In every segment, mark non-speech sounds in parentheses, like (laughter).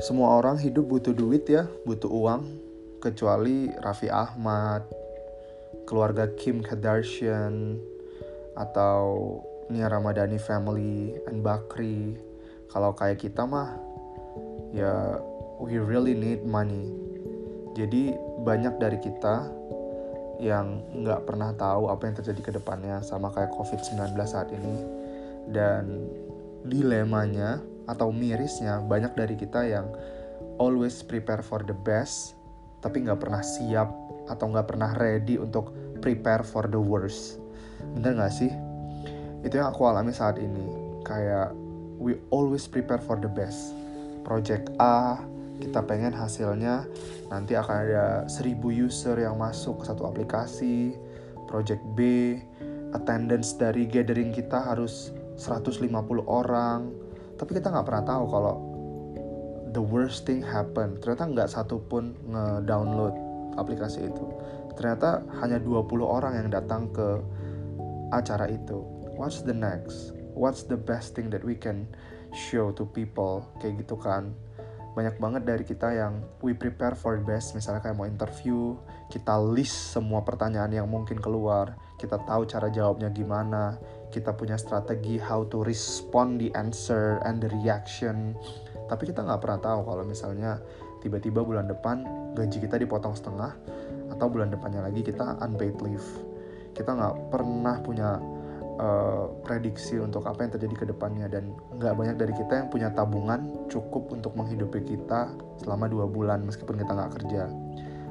semua orang hidup butuh duit ya, butuh uang, kecuali Raffi Ahmad, keluarga Kim Kardashian, atau Nia Ramadhani family, and Bakri. Kalau kayak kita mah, ya we really need money. Jadi banyak dari kita yang nggak pernah tahu apa yang terjadi ke depannya sama kayak COVID-19 saat ini. Dan dilemanya atau mirisnya banyak dari kita yang always prepare for the best tapi nggak pernah siap atau nggak pernah ready untuk prepare for the worst. Bener nggak sih? Itu yang aku alami saat ini. Kayak we always prepare for the best. Project A kita pengen hasilnya nanti akan ada 1000 user yang masuk ke satu aplikasi. Project B attendance dari gathering kita harus 150 orang tapi kita nggak pernah tahu kalau the worst thing happen. Ternyata nggak satu pun nge-download aplikasi itu. Ternyata hanya 20 orang yang datang ke acara itu. What's the next? What's the best thing that we can show to people? Kayak gitu kan. Banyak banget dari kita yang we prepare for the best. Misalnya kayak mau interview kita list semua pertanyaan yang mungkin keluar. Kita tahu cara jawabnya gimana kita punya strategi how to respond the answer and the reaction. Tapi kita nggak pernah tahu kalau misalnya tiba-tiba bulan depan gaji kita dipotong setengah atau bulan depannya lagi kita unpaid leave. Kita nggak pernah punya uh, prediksi untuk apa yang terjadi ke depannya dan nggak banyak dari kita yang punya tabungan cukup untuk menghidupi kita selama dua bulan meskipun kita nggak kerja.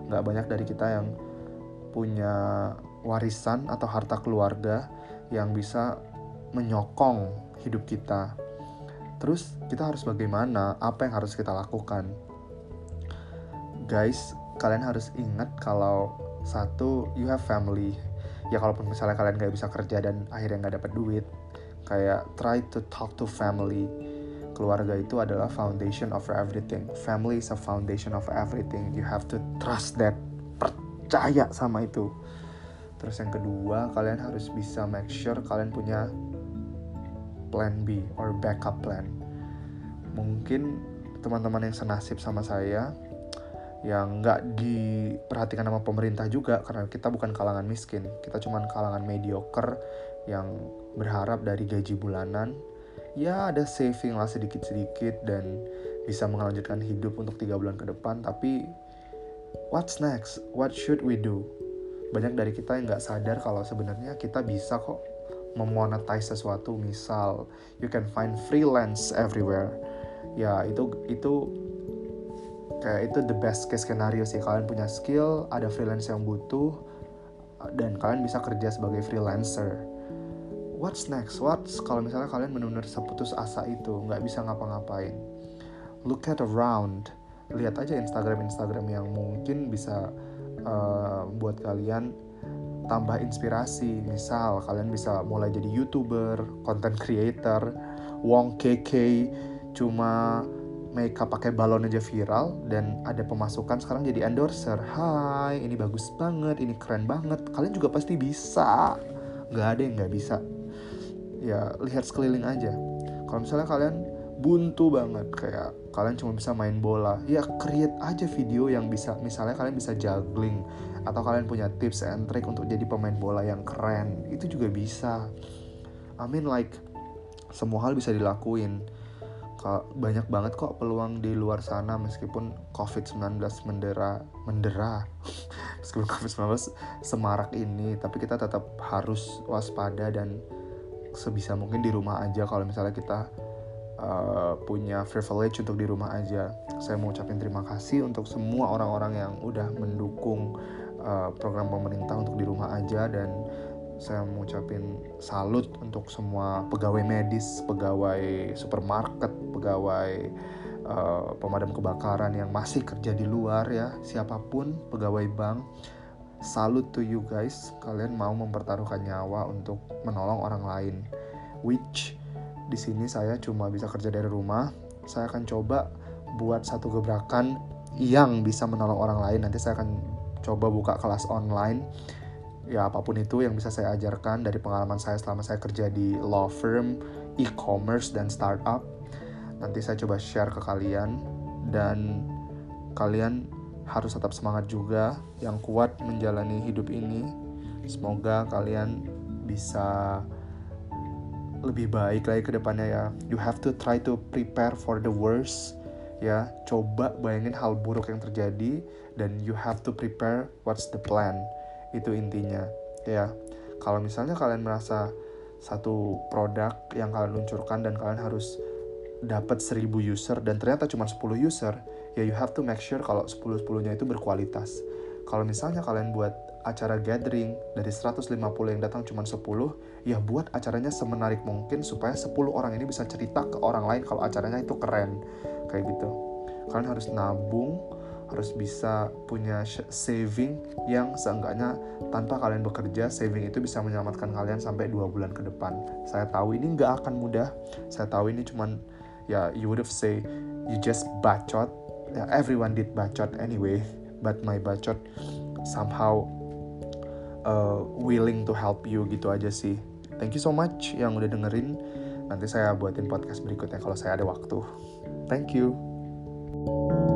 Nggak banyak dari kita yang punya warisan atau harta keluarga yang bisa menyokong hidup kita. Terus kita harus bagaimana? Apa yang harus kita lakukan? Guys, kalian harus ingat kalau satu, you have family. Ya kalaupun misalnya kalian gak bisa kerja dan akhirnya gak dapat duit, kayak try to talk to family. Keluarga itu adalah foundation of everything. Family is a foundation of everything. You have to trust that. Percaya sama itu Terus yang kedua, kalian harus bisa make sure kalian punya plan B or backup plan. Mungkin teman-teman yang senasib sama saya yang nggak diperhatikan sama pemerintah juga karena kita bukan kalangan miskin, kita cuma kalangan mediocre yang berharap dari gaji bulanan ya ada saving lah sedikit-sedikit dan bisa melanjutkan hidup untuk tiga bulan ke depan. Tapi what's next? What should we do banyak dari kita yang nggak sadar kalau sebenarnya kita bisa kok memonetize sesuatu. Misal you can find freelance everywhere. Ya itu itu kayak itu the best case scenario sih. Kalian punya skill ada freelance yang butuh dan kalian bisa kerja sebagai freelancer. What's next? What's kalau misalnya kalian benar-benar seputus asa itu nggak bisa ngapa-ngapain. Look at around. Lihat aja Instagram Instagram yang mungkin bisa uh, buat kalian tambah inspirasi. Misal kalian bisa mulai jadi youtuber, content creator, Wong KK cuma makeup pakai balon aja viral dan ada pemasukan sekarang jadi endorser. Hai, ini bagus banget, ini keren banget. Kalian juga pasti bisa. Gak ada yang gak bisa. Ya lihat sekeliling aja. Kalau misalnya kalian buntu banget. Kayak kalian cuma bisa main bola. Ya create aja video yang bisa misalnya kalian bisa juggling atau kalian punya tips and trick untuk jadi pemain bola yang keren. Itu juga bisa. I mean like semua hal bisa dilakuin. Banyak banget kok peluang di luar sana meskipun COVID-19 mendera mendera. (laughs) Meskipun COVID-19 semarak ini tapi kita tetap harus waspada dan sebisa mungkin di rumah aja kalau misalnya kita uh, punya privilege untuk di rumah aja. Saya mau ucapin terima kasih untuk semua orang-orang yang udah mendukung uh, program pemerintah untuk di rumah aja dan saya mau ucapin salut untuk semua pegawai medis, pegawai supermarket, pegawai uh, pemadam kebakaran yang masih kerja di luar ya, siapa pun pegawai bank. Salut to you guys, kalian mau mempertaruhkan nyawa untuk menolong orang lain, which di sini saya cuma bisa kerja dari rumah. Saya akan coba buat satu gebrakan yang bisa menolong orang lain. Nanti saya akan coba buka kelas online. Ya apa pun itu yang bisa saya ajarkan dari pengalaman saya selama saya kerja di law firm, e-commerce dan startup. Nanti saya coba share ke kalian dan kalian harus tetap semangat juga yang kuat menjalani hidup ini semoga kalian bisa lebih baik lagi ke depannya ya. You have to try to prepare for the worst ya. Coba bayangin hal buruk yang terjadi dan you have to prepare what's the plan. Itu intinya ya. Kalau misalnya kalian merasa satu produk yang kalian luncurkan dan kalian harus dapat 1000 user dan ternyata cuma 10 user, ya you have to make sure kalau 10-10-nya itu berkualitas. Kalau misalnya kalian buat acara gathering dari 150 yang datang cuma 10, ya buat acaranya semenarik mungkin supaya 10 orang ini bisa cerita ke orang lain kalau acaranya itu keren. Kayak gitu. Kalian harus nabung, harus bisa punya saving yang seenggaknya tanpa kalian bekerja saving itu bisa menyelamatkan kalian sampai dua bulan ke depan saya tahu ini nggak akan mudah saya tahu ini cuman ya you would have say you just bacot ya everyone did bacot anyway but my bacot somehow uh, willing to help you gitu aja sih. Thank you so much yang udah dengerin. Nanti saya buatin podcast berikutnya kalau saya ada waktu. Thank you thank you